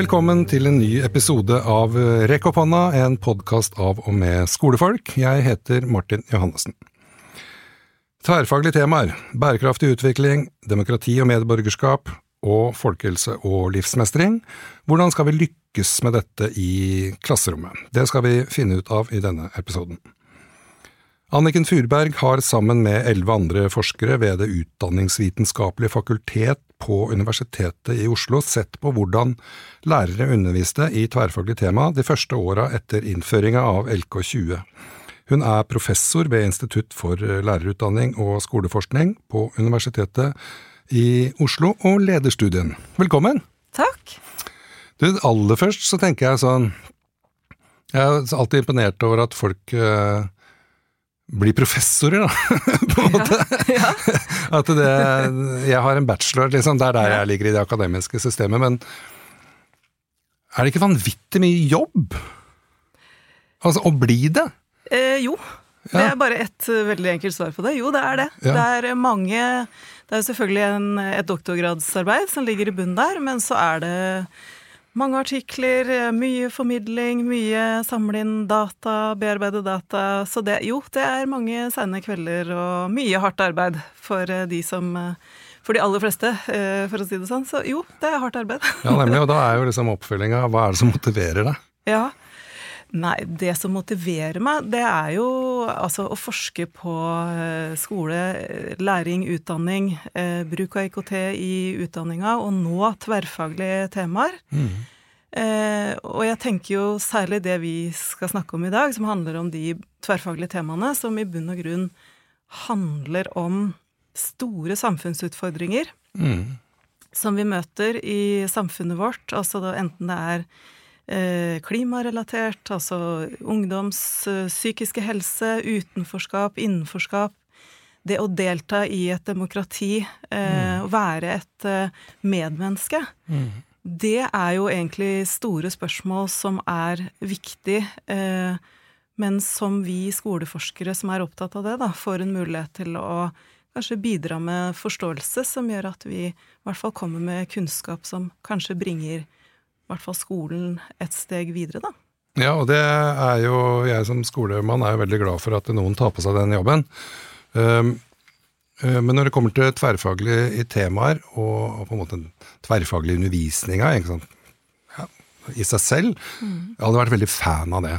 Velkommen til en ny episode av Rekk opp hånda, en podkast av og med skolefolk. Jeg heter Martin Johannessen. Tverrfaglige temaer – bærekraftig utvikling, demokrati og medborgerskap, og folkehelse og livsmestring. Hvordan skal vi lykkes med dette i klasserommet? Det skal vi finne ut av i denne episoden. Anniken Furberg har sammen med elleve andre forskere ved Det utdanningsvitenskapelige fakultet på Universitetet i Oslo sett på hvordan lærere underviste i tverrfaglig tema de første åra etter innføringa av LK20. Hun er professor ved Institutt for lærerutdanning og skoleforskning på Universitetet i Oslo og leder studien. Velkommen! Takk. Du, aller først så tenker jeg sånn Jeg er alltid imponert over at folk uh, bli professorer, da, på en måte. Ja, ja. At det Jeg har en bachelor, liksom. Det er der jeg ligger i det akademiske systemet. Men er det ikke vanvittig mye jobb? Altså, å bli det? Eh, jo. Ja. Det er bare ett uh, veldig enkelt svar på det. Jo, det er det. Det er mange Det er selvfølgelig en, et doktorgradsarbeid som ligger i bunnen der, men så er det mange artikler, mye formidling, mye samle inn data, bearbeide data. Så det, jo, det er mange seine kvelder og mye hardt arbeid for eh, de som eh, for de aller fleste, eh, for å si det sånn. Så jo, det er hardt arbeid. ja, nemlig. Og da er jo liksom oppfølginga hva er det som motiverer deg? Ja, Nei, det som motiverer meg, det er jo altså å forske på eh, skole, læring, utdanning, eh, bruk av IKT i utdanninga, og nå tverrfaglige temaer. Mm. Eh, og jeg tenker jo særlig det vi skal snakke om i dag, som handler om de tverrfaglige temaene, som i bunn og grunn handler om store samfunnsutfordringer mm. som vi møter i samfunnet vårt, altså da, enten det er klimarelatert, altså ungdoms eh, psykiske helse, utenforskap, innenforskap. Det å delta i et demokrati, eh, mm. være et medmenneske. Mm. Det er jo egentlig store spørsmål som er viktig, men som vi skoleforskere som er opptatt av det, da, får en mulighet til å kanskje bidra med forståelse som gjør at vi i hvert fall kommer med kunnskap som kanskje bringer hvert fall skolen et steg videre, da. Ja, og det er jo jeg som skolemann er jo veldig glad for at noen tar på seg den jobben. Um, uh, men når det kommer til tverrfaglige temaer, og, på en måte tverrfaglig undervisninga ja, i seg selv, mm. jeg hadde vært veldig fan av det.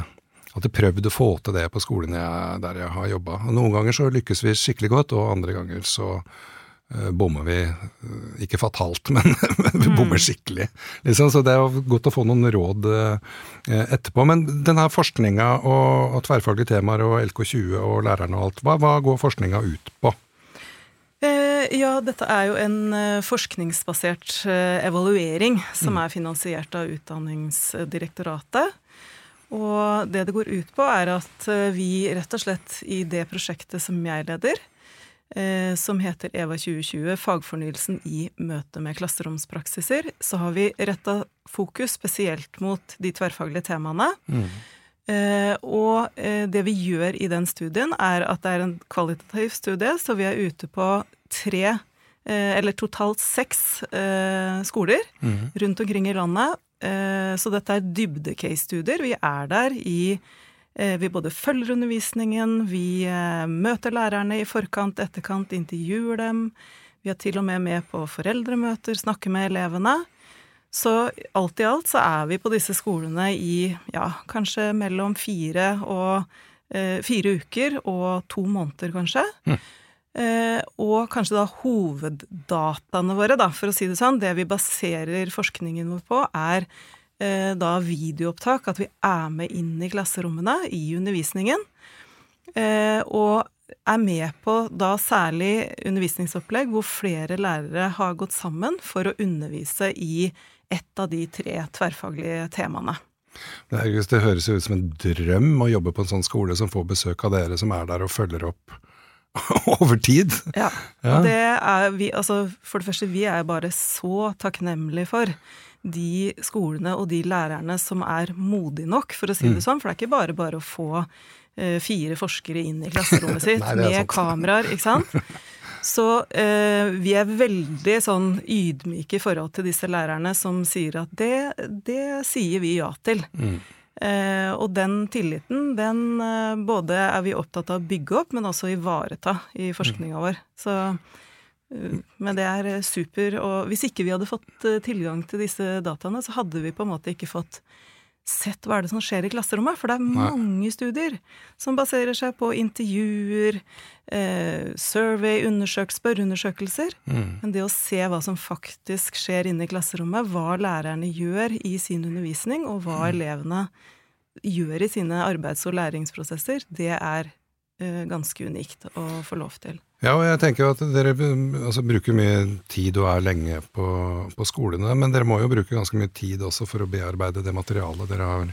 Jeg prøvde å få til det på skolen jeg, der jeg har jobba. Noen ganger så lykkes vi skikkelig godt, og andre ganger så Eh, bommer vi eh, ikke fatalt, men, vi bommer mm. skikkelig. Liksom. Så det er godt å få noen råd eh, etterpå. Men denne forskninga og, og tverrfaglige temaer og LK20 og lærerne og alt, hva, hva går forskninga ut på? Ja, dette er jo en forskningsbasert evaluering som mm. er finansiert av Utdanningsdirektoratet. Og det det går ut på, er at vi rett og slett i det prosjektet som jeg leder, Eh, som heter EVA 2020, fagfornyelsen i møte med klasseromspraksiser, så har vi retta fokus spesielt mot de tverrfaglige temaene. Mm. Eh, og eh, det vi gjør i den studien, er at det er en kvalitativ studie, så vi er ute på tre, eh, eller totalt seks eh, skoler mm. rundt omkring i landet. Eh, så dette er dybde-case-studier. Vi er der i vi både følger undervisningen, vi eh, møter lærerne i forkant, etterkant, intervjuer dem. Vi er til og med med på foreldremøter, snakker med elevene. Så alt i alt så er vi på disse skolene i ja, kanskje mellom fire og eh, fire uker og to måneder, kanskje. Mm. Eh, og kanskje da hoveddataene våre, da, for å si det sånn, det vi baserer forskningen vår på, er Eh, da videoopptak, at vi er med inn i klasserommene i undervisningen. Eh, og er med på da særlig undervisningsopplegg hvor flere lærere har gått sammen for å undervise i ett av de tre tverrfaglige temaene. Det, det høres ut som en drøm å jobbe på en sånn skole som får besøk av dere som er der og følger opp over tid. Ja. ja. Det er vi, altså, for det første, vi er bare så takknemlige for de skolene og de lærerne som er modige nok, for å si det mm. sånn. For det er ikke bare bare å få uh, fire forskere inn i klasserommet sitt Nei, med kameraer, ikke sant. Så eh, vi er veldig sånn ydmyke i forhold til disse lærerne som sier at det, det sier vi ja til. Mm. Eh, og den tilliten, den eh, både er vi opptatt av å bygge opp, men også ivareta i forskninga vår. Så, eh, men det er eh, super. Og hvis ikke vi hadde fått eh, tilgang til disse dataene, så hadde vi på en måte ikke fått sett hva er det som skjer i klasserommet. For det er Nei. mange studier som baserer seg på intervjuer, eh, survey, undersøk, spørreundersøkelser. Mm. Men det å se hva som faktisk skjer inne i klasserommet, hva lærerne gjør i sin undervisning, og hva elevene gjør i sine arbeids- og læringsprosesser, det er eh, ganske unikt å få lov til. Ja, og jeg tenker jo at dere altså, bruker mye tid og er lenge på, på skolene, men dere må jo bruke ganske mye tid også for å bearbeide det materialet dere har,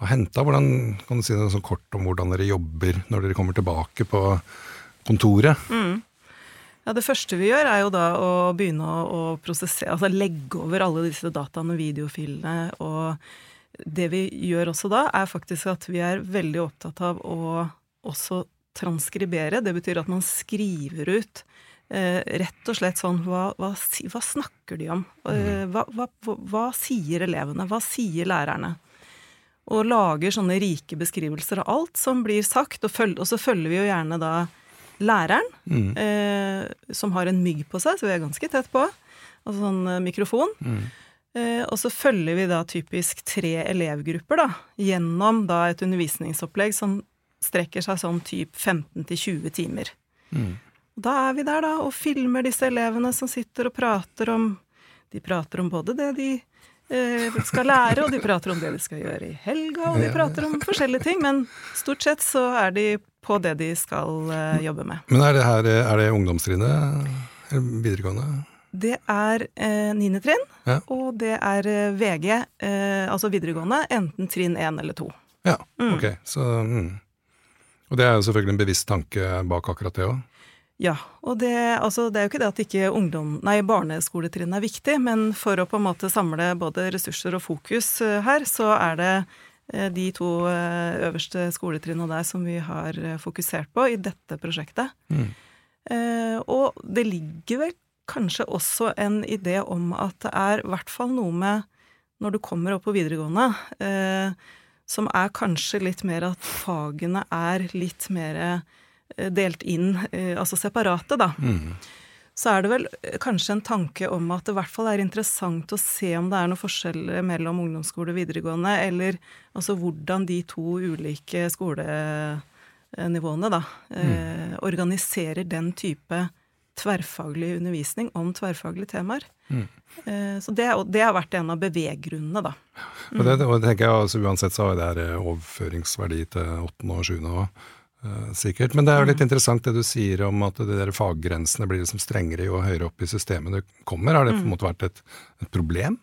har henta. Hvordan kan du si noe sånn kort om hvordan dere jobber når dere kommer tilbake på kontoret? Ja, Det første vi gjør, er jo da å begynne å, å prosessere, altså legge over alle disse dataene, videofilene. Og det vi gjør også da, er faktisk at vi er veldig opptatt av å også transkribere. Det betyr at man skriver ut eh, rett og slett sånn hva, hva, hva snakker de om? Eh, hva, hva, hva, sier elevene? Hva sier lærerne? Og lager sånne rike beskrivelser av alt som blir sagt, og, følg, og så følger vi jo gjerne da læreren, Mm. eh, som har en mygg på seg, så vi er ganske tett på. Altså sånn eh, mikrofon. Mm. Eh, og så følger vi da typisk tre elevgrupper da, gjennom da et undervisningsopplegg som strekker seg sånn typ 15-20 timer. Mm. Da er vi der da og filmer disse elevene som sitter og prater om De prater om både det de eh, skal lære, og de prater om det de skal gjøre i helga, og de prater om forskjellige ting, men stort sett så er de på det de skal eh, jobbe med. Men er det her er det ungdomstrinnet? Videregående? Det er eh, niende trinn, Ja. og det er eh, VG, eh, altså videregående, enten trinn én eller to. Ja, Mm. ok. Så, mm. Og det er jo selvfølgelig en bevisst tanke bak akkurat det òg. Ja, og det, altså, det er jo ikke det at ikke ungdom, nei, barneskoletrinnet er viktig, men for å på en måte samle både ressurser og fokus eh, her, så er det eh, de to eh, øverste skoletrinnene der som vi har fokusert på i dette prosjektet. Mm. Og det ligger vel kanskje også en idé om at det er i hvert fall noe med når du kommer opp på videregående, som er kanskje litt mer at fagene er litt mer eh, delt inn, eh, altså separate, da. Mm. Så er det vel eh, kanskje en tanke om at det i hvert fall er interessant å se om det er noen forskjeller mellom ungdomsskole og videregående, eller altså hvordan de to ulike skolenivåene da eh, organiserer den type tverrfaglig undervisning om tverrfaglige temaer. Mm. Eh, så det, det har vært en av beveggrunnene, da. Og det, og det tenker jeg altså, Uansett så har det her eh, overføringsverdi til åttende og sjuende òg, sikkert. Men det er jo litt interessant det du sier om at de der faggrensene blir liksom strengere jo høyere opp i systemet du kommer. Har det på en måte vært et, et problem?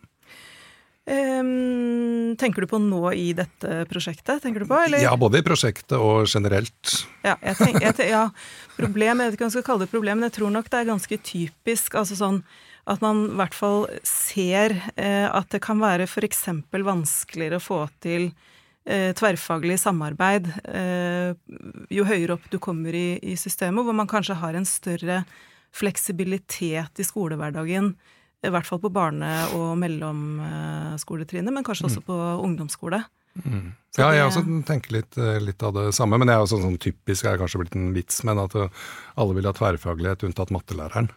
Ehm, tenker du på nå i dette prosjektet, tenker du på, eller? Ja, både i prosjektet og generelt. Ja, jeg tenk, jeg, ten- ja, problem, jeg vet ikke om jeg skal kalle det problem, men jeg tror nok det er ganske typisk. altså sånn at man i hvert fall ser eh, at det kan være f.eks. vanskeligere å få til eh, tverrfaglig samarbeid eh, jo høyere opp du kommer i, i systemet, hvor man kanskje har en større fleksibilitet i skolehverdagen. I hvert fall på barne- og mellomskoletrinnet, men kanskje også på ungdomsskole. Mm. Ja, jeg også tenker litt, eh, litt av det samme, men det er jo sånn, sånn typisk, er kanskje blitt en vits, men at eh, alle vil ha tverrfaglighet unntatt mattelæreren.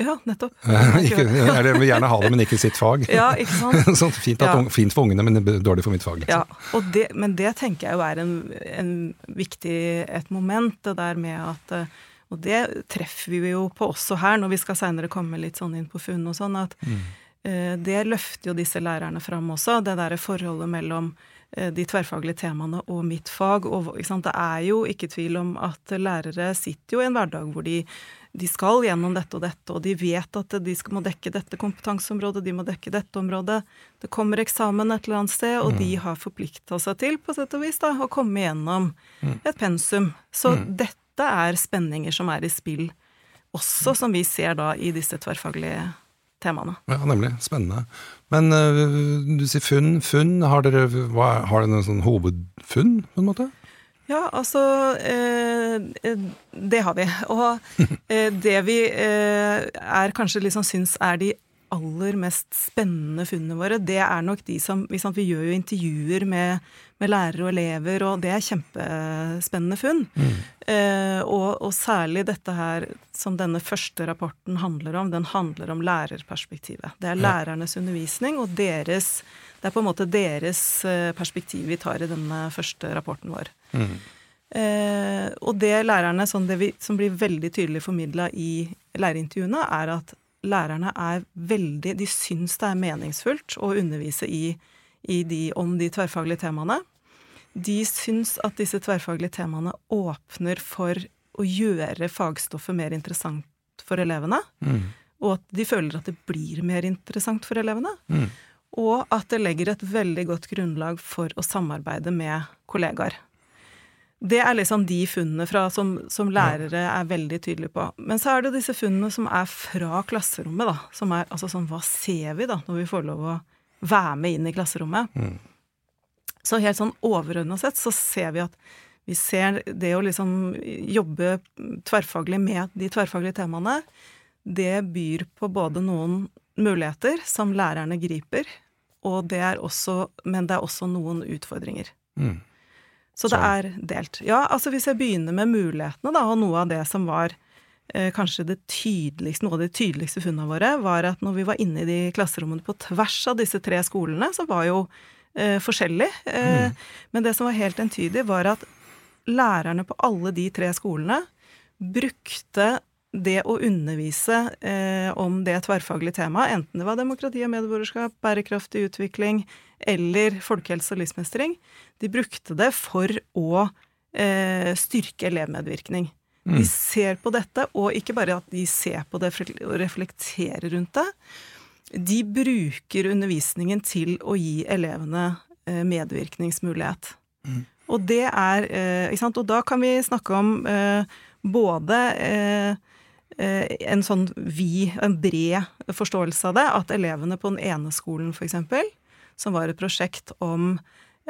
Ja, nettopp. ikke, jeg vil gjerne ha det, men ikke sitt fag. Ja, ikke sant? sånn, fint, at, Ja. fint for ungene, men dårlig for mitt fag. Ja, Liksom. og det, men det tenker jeg jo er en, en viktig et moment, det der med at eh, Og det treffer vi jo på også her, når vi skal seinere komme litt sånn inn på funn og sånn, at Mm. eh, det løfter jo disse lærerne fram også, det derre forholdet mellom eh, de tverrfaglige temaene og mitt fag. Og det er jo ikke tvil om at lærere sitter jo i en hverdag hvor de de skal gjennom dette og dette, og de vet at de skal, må dekke dette kompetanseområdet, de må dekke dette området. Det kommer eksamen et eller annet sted, og de har forplikta seg til, på sett og vis, da, å komme gjennom et pensum. Så dette er spenninger som er i spill, også som vi ser da i disse tverrfaglige temaene. Ja, nemlig. Spennende. Men øh, du sier funn. Funn, har dere hva, har dere noen sånn hovedfunn, på en måte? Ja, altså eh, Det har vi. Og eh, det vi eh, er kanskje liksom syns er de aller mest spennende funnene våre, det er nok de som Vi gjør jo intervjuer med, med, lærere og elever, og det er kjempespennende funn. Mm. Eh, og, og, særlig dette her som denne første rapporten handler om, den handler om lærerperspektivet. Det er lærernes undervisning og deres Det er på en måte deres eh, perspektiv vi tar i denne første rapporten vår. Mm. Eh, og det lærerne, sånn det vi, som blir veldig tydelig formidla i lærerintervjuene, er at lærerne er veldig De syns det er meningsfullt å undervise i, i de, om de tverrfaglige temaene. De syns at disse tverrfaglige temaene åpner for å gjøre fagstoffet mer interessant for elevene. Mm. Og at de føler at det blir mer interessant for elevene. Mm. Og at det legger et veldig godt grunnlag for å samarbeide med kollegaer. Det er liksom de funnene fra, som, som, lærere er veldig tydelige på. Men så er det disse funnene som er fra klasserommet, da. Som er altså sånn hva ser vi da, når vi får lov å være med inn i klasserommet? Mm. Så helt sånn overordna sett så ser vi at vi ser det å liksom jobbe tverrfaglig med de tverrfaglige temaene, det byr på både noen muligheter som lærerne griper, og det er også, men det er også noen utfordringer. Mm. Så det er delt. Ja, altså hvis jeg begynner med mulighetene, da, og noe av det som var eh, kanskje det tydeligste, noe av de tydeligste funnene våre, var at når vi var inne i de klasserommene på tvers av disse tre skolene, så var jo eh, forskjellig. Eh, mm. Men det som var helt entydig, var at lærerne på alle de tre skolene brukte det å undervise eh, om det tverrfaglige temaet, enten det var demokrati og medborgerskap, bærekraftig utvikling eller folkehelse og livsmestring, de brukte det for å eh, styrke elevmedvirkning. Mm. De ser på dette, og ikke bare at de ser på det og reflekterer rundt det. De bruker undervisningen til å gi elevene eh, medvirkningsmulighet. Mm. Og det er eh, Ikke sant. Og da kan vi snakke om eh, både en sånn vid, en bred forståelse av det. At elevene på den ene skolen, f.eks., som var et prosjekt om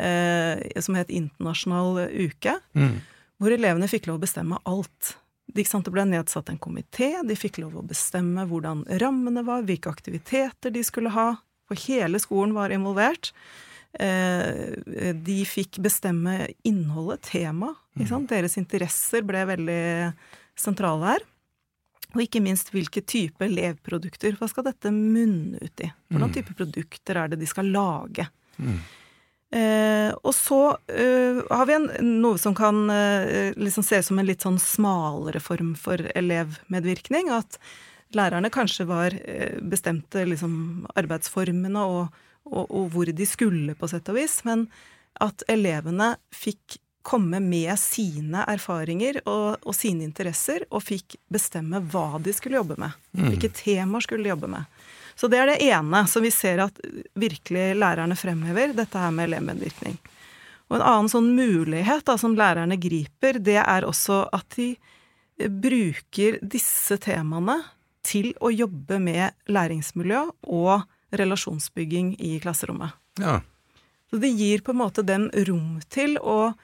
eh, som het Internasjonal uke, mm. hvor elevene fikk lov å bestemme alt. Det ble nedsatt en komité, de fikk lov å bestemme hvordan rammene var, hvilke aktiviteter de skulle ha. For hele skolen var involvert. Eh, de fikk bestemme innholdet, temaet. Mm. Deres interesser ble veldig sentrale her. Og ikke minst hvilke type elevprodukter. Hva skal dette munne ut i? Hvordan mm. type produkter er det de skal lage? Mm. Eh, og så eh, har vi en, noe som kan eh, liksom se som en litt sånn smalere form for elevmedvirkning. At lærerne kanskje var eh, bestemte liksom, arbeidsformene og, og, og, hvor de skulle, på sett og vis. Men at elevene fikk komme med sine erfaringer og, og, sine interesser, og fikk bestemme hva de skulle jobbe med. Mm. Hvilke temaer skulle de jobbe med. Så det er det ene som vi ser at virkelig lærerne fremhever, dette her med elevmedvirkning. Og en annen sånn mulighet da, som lærerne griper, det er også at de bruker disse temaene til å jobbe med læringsmiljø og relasjonsbygging i klasserommet. Ja. Så det gir på en måte dem rom til å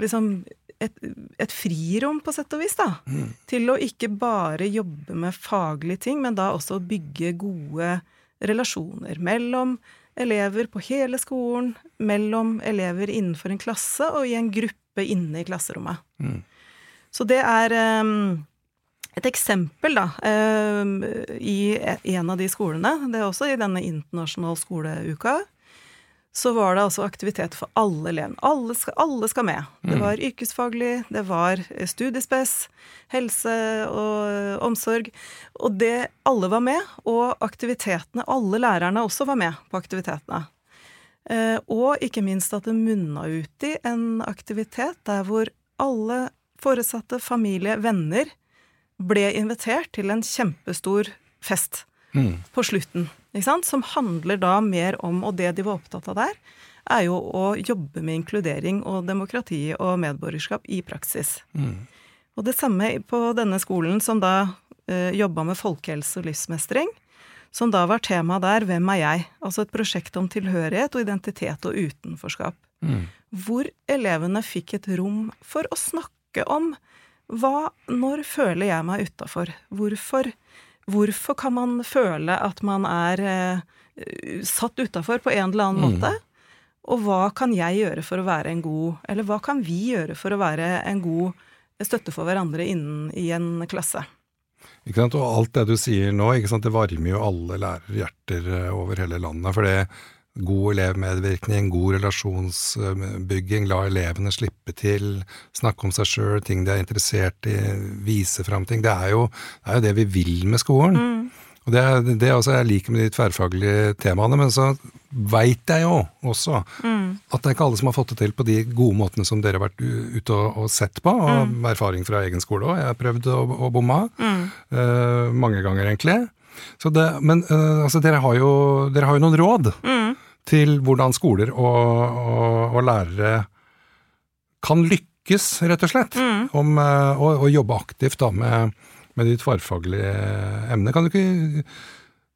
liksom et, et, frirom, på sett og vis, da. Mm. Til å ikke bare jobbe med faglige ting, men da også bygge gode relasjoner mellom elever på hele skolen, mellom elever innenfor en klasse og i en gruppe inne i klasserommet. Mm. Så det er um, et eksempel, da, um, i en av de skolene. Det er også i denne internasjonale skoleuka så var det altså aktivitet for alle elevene. Alle, alle, skal med. Det mm. var yrkesfaglig, det var eh, studiespes, helse og omsorg. Og det Alle var med, og aktivitetene Alle lærerne også var med på aktivitetene. Eh, og ikke minst at det munna ut i en aktivitet der hvor alle foresatte, familie, venner ble invitert til en kjempestor fest mm. på slutten som handler da mer om, og det de var opptatt av der, er jo å jobbe med inkludering og demokrati og medborgerskap i praksis. Mm. Og det samme på denne skolen som da eh, jobba med folkehelse og livsmestring, som da var tema der 'Hvem er jeg?' Altså et prosjekt om tilhørighet og identitet og utenforskap. Mm. hvor elevene fikk et rom for å snakke om hva Når føler jeg meg utafor? Hvorfor, hvorfor kan man føle at man er eh, satt utafor på en eller annen Mm. måte? Og hva kan jeg gjøre for å være en god Eller hva kan vi gjøre for å være en god støtte for hverandre innen i en klasse? Ikke sant? Og alt det du sier nå, ikke sant? det varmer jo alle lærerhjerter eh, over hele landet. For det god elevmedvirkning, god relasjonsbygging, la elevene slippe til, snakke om seg sjøl, ting de er interessert i, vise fram ting. Det er, jo, det er jo det vi vil med skolen. Og det er det er også jeg liker med de tverrfaglige temaene, men så veit jeg jo også at det er ikke alle som har fått det til på de gode måtene som dere har vært ute og, og sett på, og mm. erfaring fra egen skole òg. Jeg har prøvd å, å bomme mm. uh, mange ganger, egentlig. Så det, men uh, altså, dere, har jo, dere har jo noen råd til hvordan skoler og, og, og lærere kan lykkes, rett og slett. Om eh, å, å jobbe aktivt da med, med de tverrfaglige emnene. Kan du ikke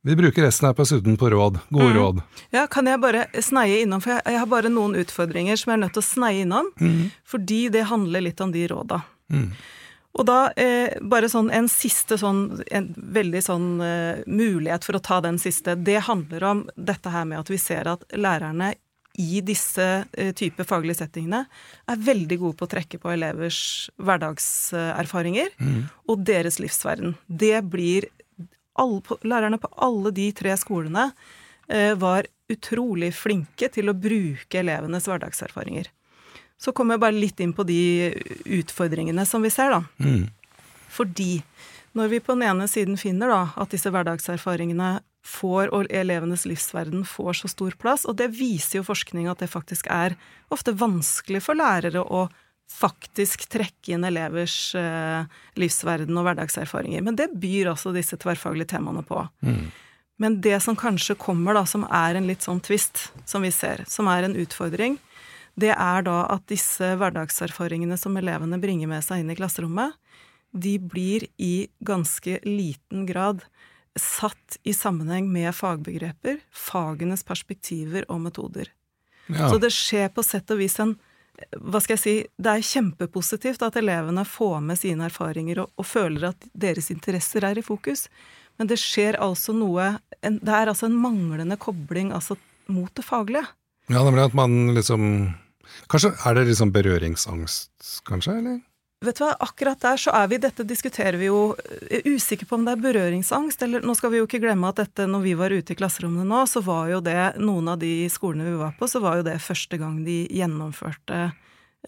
Vi bruker resten her på Sudden på råd. Gode råd. Ja, kan jeg bare sneie innom, for jeg, jeg har bare noen utfordringer som jeg er nødt til å sneie innom. Fordi det handler litt om de råda. Mm. Og da eh, bare sånn en siste sånn, en veldig sånn eh, mulighet for å ta den siste, det handler om dette her med at vi ser at lærerne i disse eh, type faglige settingene er veldig gode på å trekke på elevers hverdagserfaringer og deres livsverden. Det blir alle, Lærerne på alle de tre skolene eh, var utrolig flinke til å bruke elevenes hverdagserfaringer. Så kommer jeg bare litt inn på de utfordringene som vi ser, da. Mm. Fordi når vi på den ene siden finner da at disse hverdagserfaringene får, og elevenes livsverden får så stor plass, og det viser jo forskning at det faktisk er ofte vanskelig for lærere å faktisk trekke inn elevers eh, livsverden og hverdagserfaringer. Men det byr altså disse tverrfaglige temaene på. Men det som kanskje kommer, da, som er en litt sånn twist, som vi ser, som er en utfordring, det er da at disse hverdagserfaringene som elevene bringer med seg inn i klasserommet, de blir i ganske liten grad satt i sammenheng med fagbegreper, fagenes perspektiver og metoder. Ja. Så det skjer på sett og vis en hva skal jeg si, Det er kjempepositivt at elevene får med sine erfaringer og, og føler at deres interesser er i fokus, men det skjer altså noe en, Det er altså en manglende kobling altså, mot det faglige. ja, nemlig at man liksom Kanskje er det liksom berøringsangst, kanskje? eller? Vet du hva, Akkurat der så er vi, dette diskuterer vi jo er usikker på om det er berøringsangst, eller nå skal vi jo ikke glemme at dette, når vi var ute i klasserommene nå, så var jo det noen av de skolene vi var på, så var jo det første gang de gjennomførte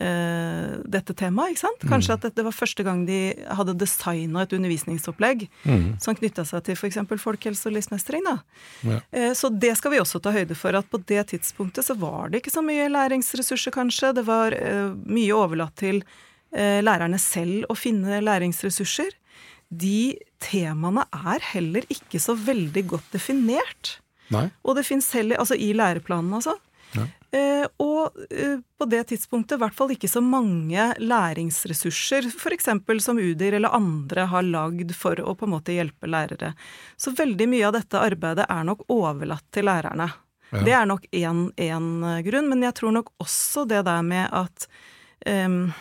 dette temaet, ikke sant? Kanskje at det var første gang de hadde designa et undervisningsopplegg som knytta seg til f.eks. folkehelse og livsmestring. da. Ja. Eh, Så det skal vi også ta høyde for, at på det tidspunktet så var det ikke så mye læringsressurser, kanskje. Det var eh, mye overlatt til eh, lærerne selv å finne læringsressurser. De temaene er heller ikke så veldig godt definert. Nei? Og det fins heller Altså i læreplanen, altså. Ja. Eh, og eh, på det tidspunktet i hvert fall ikke så mange læringsressurser, f.eks. som Udir eller andre har lagd for å på en måte hjelpe lærere. Så veldig mye av dette arbeidet er nok overlatt til lærerne. Ja. Det er nok én grunn, men jeg tror nok også det der med at em,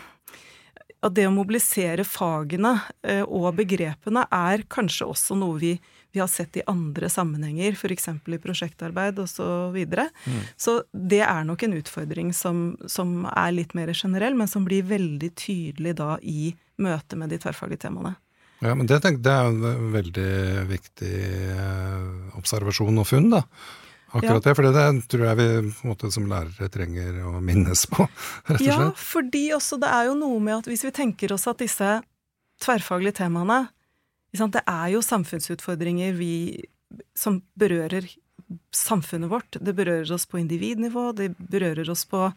at det å mobilisere fagene eh, og begrepene er kanskje også noe vi, vi har sett i andre sammenhenger, f.eks. i prosjektarbeid osv. Så, videre. så det er nok en utfordring som, som er litt mer generell, men som blir veldig tydelig da i møte med de tverrfaglige temaene. Ja, men det, det er en veldig viktig eh, observasjon og funn, da. Akkurat det, for det tror jeg vi måte, som lærere trenger å minnes på, rett og slett. Ja, fordi også det er jo noe med at hvis vi tenker oss at disse tverrfaglige temaene Det er jo samfunnsutfordringer vi, som berører samfunnet vårt. Det berører oss på individnivå, det berører oss på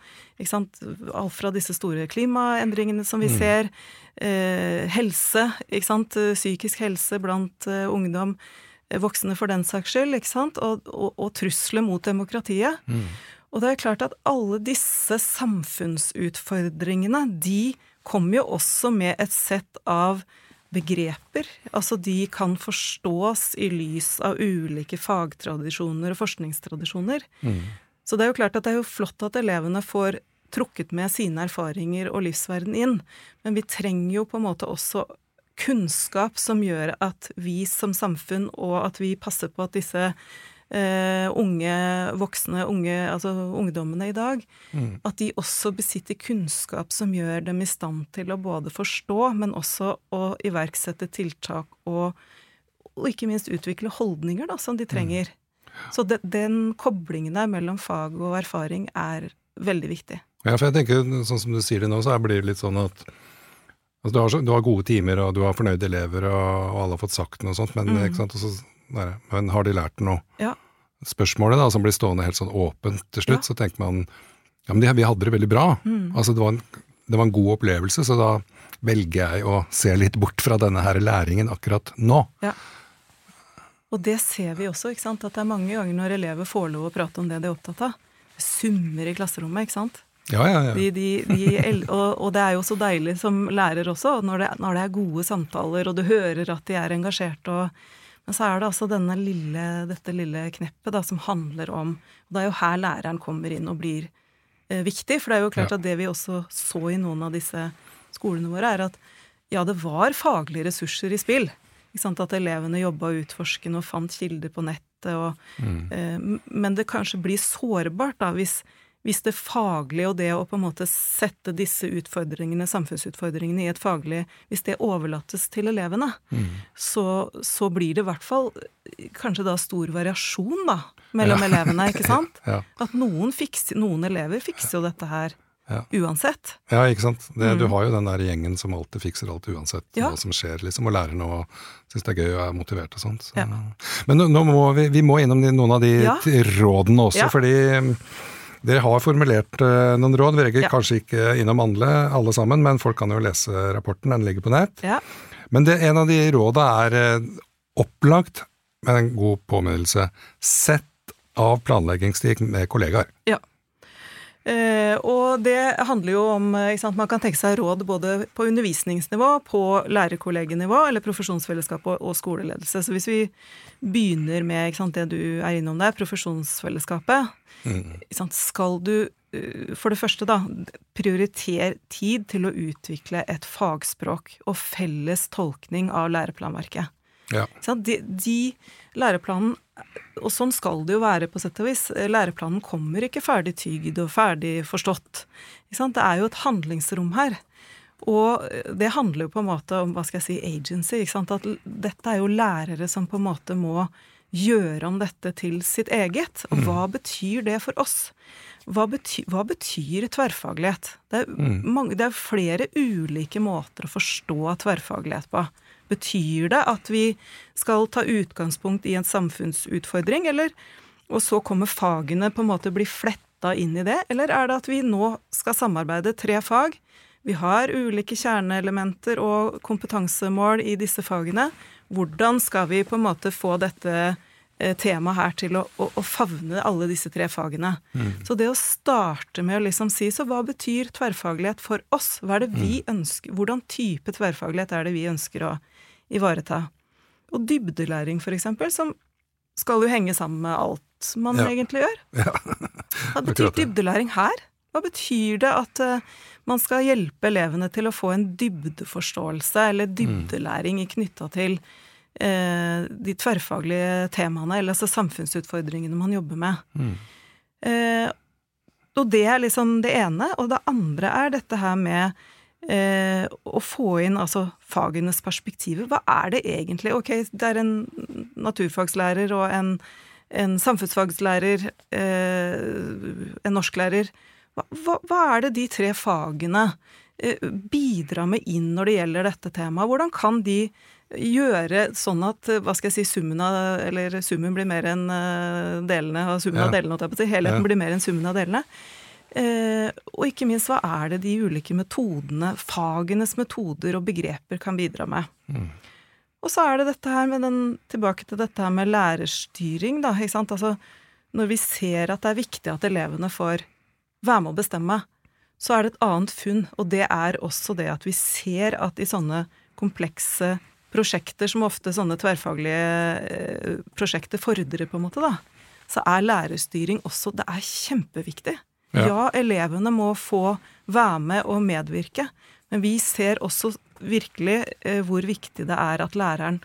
sant, alt fra disse store klimaendringene som vi ser, eh, helse, sant, psykisk helse blant eh, ungdom, eh, voksne for den saks skyld, og, og, og trusler mot demokratiet. Og det er klart at alle disse samfunnsutfordringene, de kommer jo også med et sett av begreper. Altså de kan forstås i lys av ulike fagtradisjoner og forskningstradisjoner. Så det er jo klart at det er jo flott at elevene får trukket med sine erfaringer og livsverden inn. Men vi trenger jo på en måte også kunnskap som gjør at vi som samfunn, og at vi passer på at disse eh, unge voksne, unge, altså ungdommene i dag, mm. at de også besitter kunnskap som gjør dem i stand til å både forstå, men også å iverksette tiltak og, og ikke minst utvikle holdninger da, som de trenger. Mm. Så de, den koblingen der mellom fag og erfaring er veldig viktig. Ja, for jeg tenker, sånn som du sier det nå, så blir det litt sånn at altså, du, har, du, har, gode timer, og du har fornøyde elever, og, og alle har fått sagt noe sånt, men, mm. så, der, men har de lært noe? Ja. Spørsmålet da, som blir stående helt sånn åpent til slutt, ja. så tenker man ja, men de, vi hadde det veldig bra. Mm. Altså, det var, en, det var en god opplevelse, så da velger jeg å se litt bort fra denne her læringen akkurat nå. Ja. Og det ser vi også, ikke sant? at det er mange ganger når elever får lov å prate om det de er opptatt av. Summer i klasserommet, ikke sant? Ja, ja, ja. De, de, de, og, og, det er jo så deilig som lærer også, når det, når det, er gode samtaler, og du hører at de er engasjert. Og, men så er det altså denne lille, dette lille kneppet da, som handler om og Det er jo her læreren kommer inn og blir eh, viktig. For det er jo klart at det vi også så i noen av disse skolene våre, er at ja, det var faglige ressurser i spill. At elevene jobba utforskende og fant kilder på nettet. Og, mm. eh, men det kanskje blir sårbart da, hvis, hvis, det faglige og det å på en måte sette disse utfordringene, samfunnsutfordringene i et faglig Hvis det overlates til elevene, mm. så, så, blir det i hvert fall kanskje da stor variasjon da, mellom ja. elevene, ikke sant? ja. At noen, fikser, noen elever fikser jo dette her ja. Uansett. Ja, ikke sant. Det, mm. Du har jo den der gjengen som alltid fikser alt uansett hva som skjer, liksom, og lærer noe og syns det er gøy og er motivert og sånt. Så. Men nå, nå, må vi, vi må innom noen av de rådene også, fordi dere har formulert uh, noen råd. Vi rekker kanskje ikke innom alle, alle, sammen, men folk kan jo lese rapporten, den ligger på nett. Men det, en av de råda er uh, opplagt, med en god påminnelse, sett av planleggingstid med kollegaer. Ja. Og det handler jo om eh, Man kan tenke seg råd både på undervisningsnivå, på lærerkollegenivå, eller profesjonsfellesskap og, og, skoleledelse. Så hvis vi begynner med sant, det du er innom der, profesjonsfellesskapet mm. sant, Skal du eh, for det første, da, prioritere tid til å utvikle et fagspråk og felles tolkning av læreplanverket. Ja. De, de læreplanen og sånn skal det jo være, på sett og vis. Læreplanen kommer ikke ferdig tygd og ferdig forstått. Det er jo et handlingsrom her. Og det handler jo på en måte om hva skal jeg si, agency. At dette er jo lærere som på en måte må gjøre om dette til sitt eget. Og hva mm. betyr det for oss? Hva betyr, hva betyr tverrfaglighet? Det er, mm. mange, det er flere ulike måter å forstå tverrfaglighet på. Betyr det at vi skal ta utgangspunkt i en samfunnsutfordring, eller og så kommer fagene på en måte bli fletta inn i det, eller er det at vi nå skal samarbeide tre fag? Vi har ulike kjerneelementer og kompetansemål i disse fagene. Hvordan skal vi på en måte få dette temaet her til å, å, å, favne alle disse tre fagene. Mm. Så det å starte med å liksom si så hva betyr tverrfaglighet for oss? Hva er det vi mm. ønsker, Hvordan type tverrfaglighet er det vi ønsker å ivareta? Og dybdelæring, for eksempel, som skal jo henge sammen med alt man ja. egentlig gjør. Ja. Hva betyr dybdelæring her? Hva betyr det at uh, man skal hjelpe elevene til å få en dybdeforståelse eller mm. dybdelæring knytta til eh, de tverrfaglige temaene, eller altså samfunnsutfordringene man jobber med. Mm. Eh, og det er liksom det ene. Og det andre er dette her med eh, å få inn altså fagenes perspektiver. Hva er det egentlig? Ok, det er en naturfagslærer og en, en samfunnsfagslærer, eh, en norsklærer. Hva, hva, hva, er det de tre fagene eh, bidrar med inn når det gjelder dette temaet? Hvordan kan de gjøre sånn at hva skal jeg si, summen av Eller summen blir mer enn eh, delene, og summen ja. av delene, holdt jeg på å si. Helheten ja. blir mer enn summen av delene. Eh, og ikke minst, hva er det de ulike metodene, fagenes metoder og begreper kan bidra med? Mm. Og så er det dette her med den Tilbake til dette her med lærerstyring, da. Ikke sant? Altså, når vi ser at det er viktig at elevene får være med å bestemme, så er det et annet funn, og det er også det at vi ser at i sånne komplekse prosjekter som ofte sånne tverrfaglige eh, prosjekter fordrer, på en måte, da, så er lærerstyring også Det er kjempeviktig. Ja. Ja. elevene må få være med og medvirke, men vi ser også virkelig eh, hvor viktig det er at læreren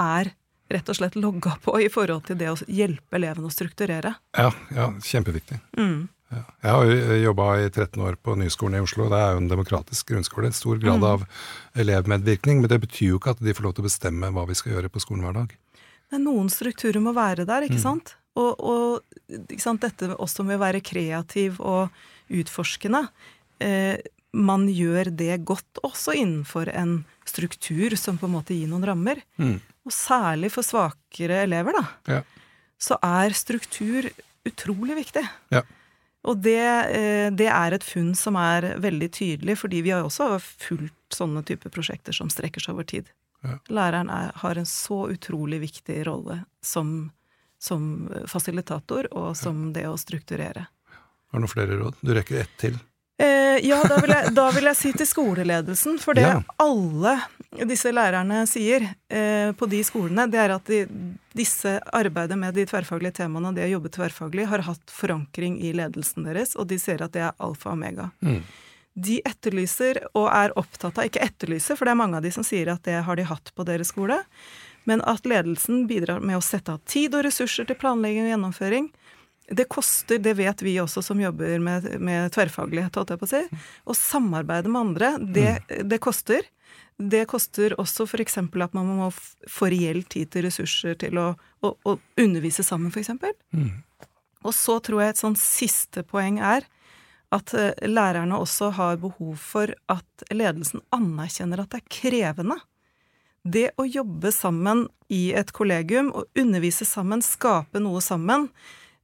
er rett og slett logga på i forhold til det å hjelpe elevene å strukturere. Ja, ja kjempeviktig. Mm. Ja. Jeg har jo jobba i 13 år på Nyskolen i Oslo. Det er jo en demokratisk grunnskole. En Stor grad av elevmedvirkning. Men det betyr jo ikke at de får lov til å bestemme hva vi skal gjøre på skolen hver dag. Men noen strukturer må være der, ikke sant? Og, og sant? dette også med å være kreativ og utforskende. Eh, man gjør det godt også innenfor en struktur som på en måte gir noen rammer. Mm. Og særlig for svakere elever, da, Ja. så er struktur utrolig viktig. Ja. Og det, eh, det er et funn som er veldig tydelig, fordi vi har også fulgt sånne typer prosjekter som strekker seg over tid. Ja. Læreren er, har en så utrolig viktig rolle som, som fasilitator og som det å strukturere. Har du noen flere råd? Du rekker ett til. Eh, ja, da vil, jeg, da vil jeg si til skoleledelsen, for det Ja. alle disse lærerne sier eh, på de skolene, det er at de, disse arbeidet med de tverrfaglige temaene og det å jobbe tverrfaglig har hatt forankring i ledelsen deres, og de ser at det er alfa og omega. Mm. De etterlyser og er opptatt av, ikke etterlyser, for det er mange av de som sier at det har de hatt på deres skole, men at ledelsen bidrar med å sette av tid og ressurser til planlegging og gjennomføring. Det koster, det vet vi også som jobber med, med tverrfaglighet, holdt jeg på å si. Å samarbeide med andre, det, det koster. Det koster også f.eks. at man må få reell tid til ressurser til å, å, å undervise sammen, f.eks. Mm. Og så tror jeg et sånn siste poeng er at eh, lærerne også har behov for at ledelsen anerkjenner at det er krevende. Det å jobbe sammen i et kollegium å undervise sammen, skape noe sammen,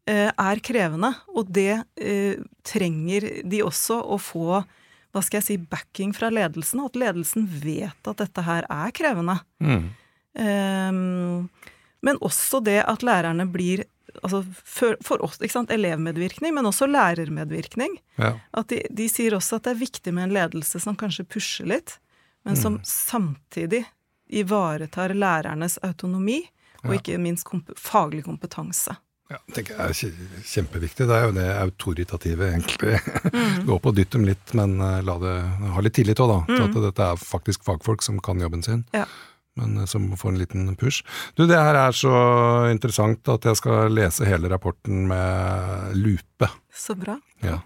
eh, er krevende. Og det eh, trenger de også å få hva skal jeg si, backing fra ledelsen, at ledelsen vet at dette her er krevende. Mm. Ehm, men også det at lærerne blir altså for, for oss, ikke sant, elevmedvirkning, men også lærermedvirkning. Ja. At de, de sier også at det er viktig med en ledelse som kanskje pusher litt, men som Mm. samtidig ivaretar lærernes autonomi, og ikke minst komp faglig kompetanse. Ja, det tenker jeg er kjempeviktig. Det er jo det autoritative, egentlig. Gå på og dytt dem litt, men eh, la det, ha litt tillit òg, da. Til at dette er faktisk fagfolk som kan jobben sin. Ja. Men eh, som får en liten push. Du, det her er så interessant at jeg skal lese hele rapporten med lupe. Så bra. Ja.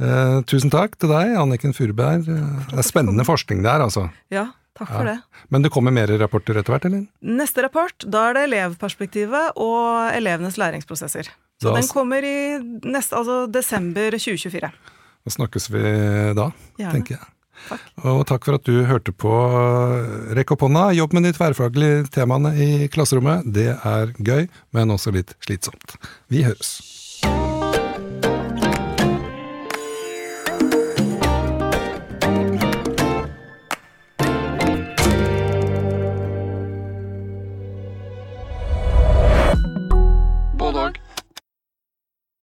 Eh, tusen takk til deg, Anniken Furuberg. Eh, Det er spennende forskning der, altså. Ja, takk for Ja. det. Men det kommer mer rapporter etter hvert, eller? Neste rapport, da er det elevperspektivet og elevenes læringsprosesser. Så Da- den kommer i neste, altså desember 2024. Da snakkes vi da, Gjerne. tenker jeg. Takk. Og takk for at du hørte på Rekk opp hånda. Jobb med de tverrfaglige temaene i klasserommet. Det er gøy, men også litt slitsomt. Vi høres.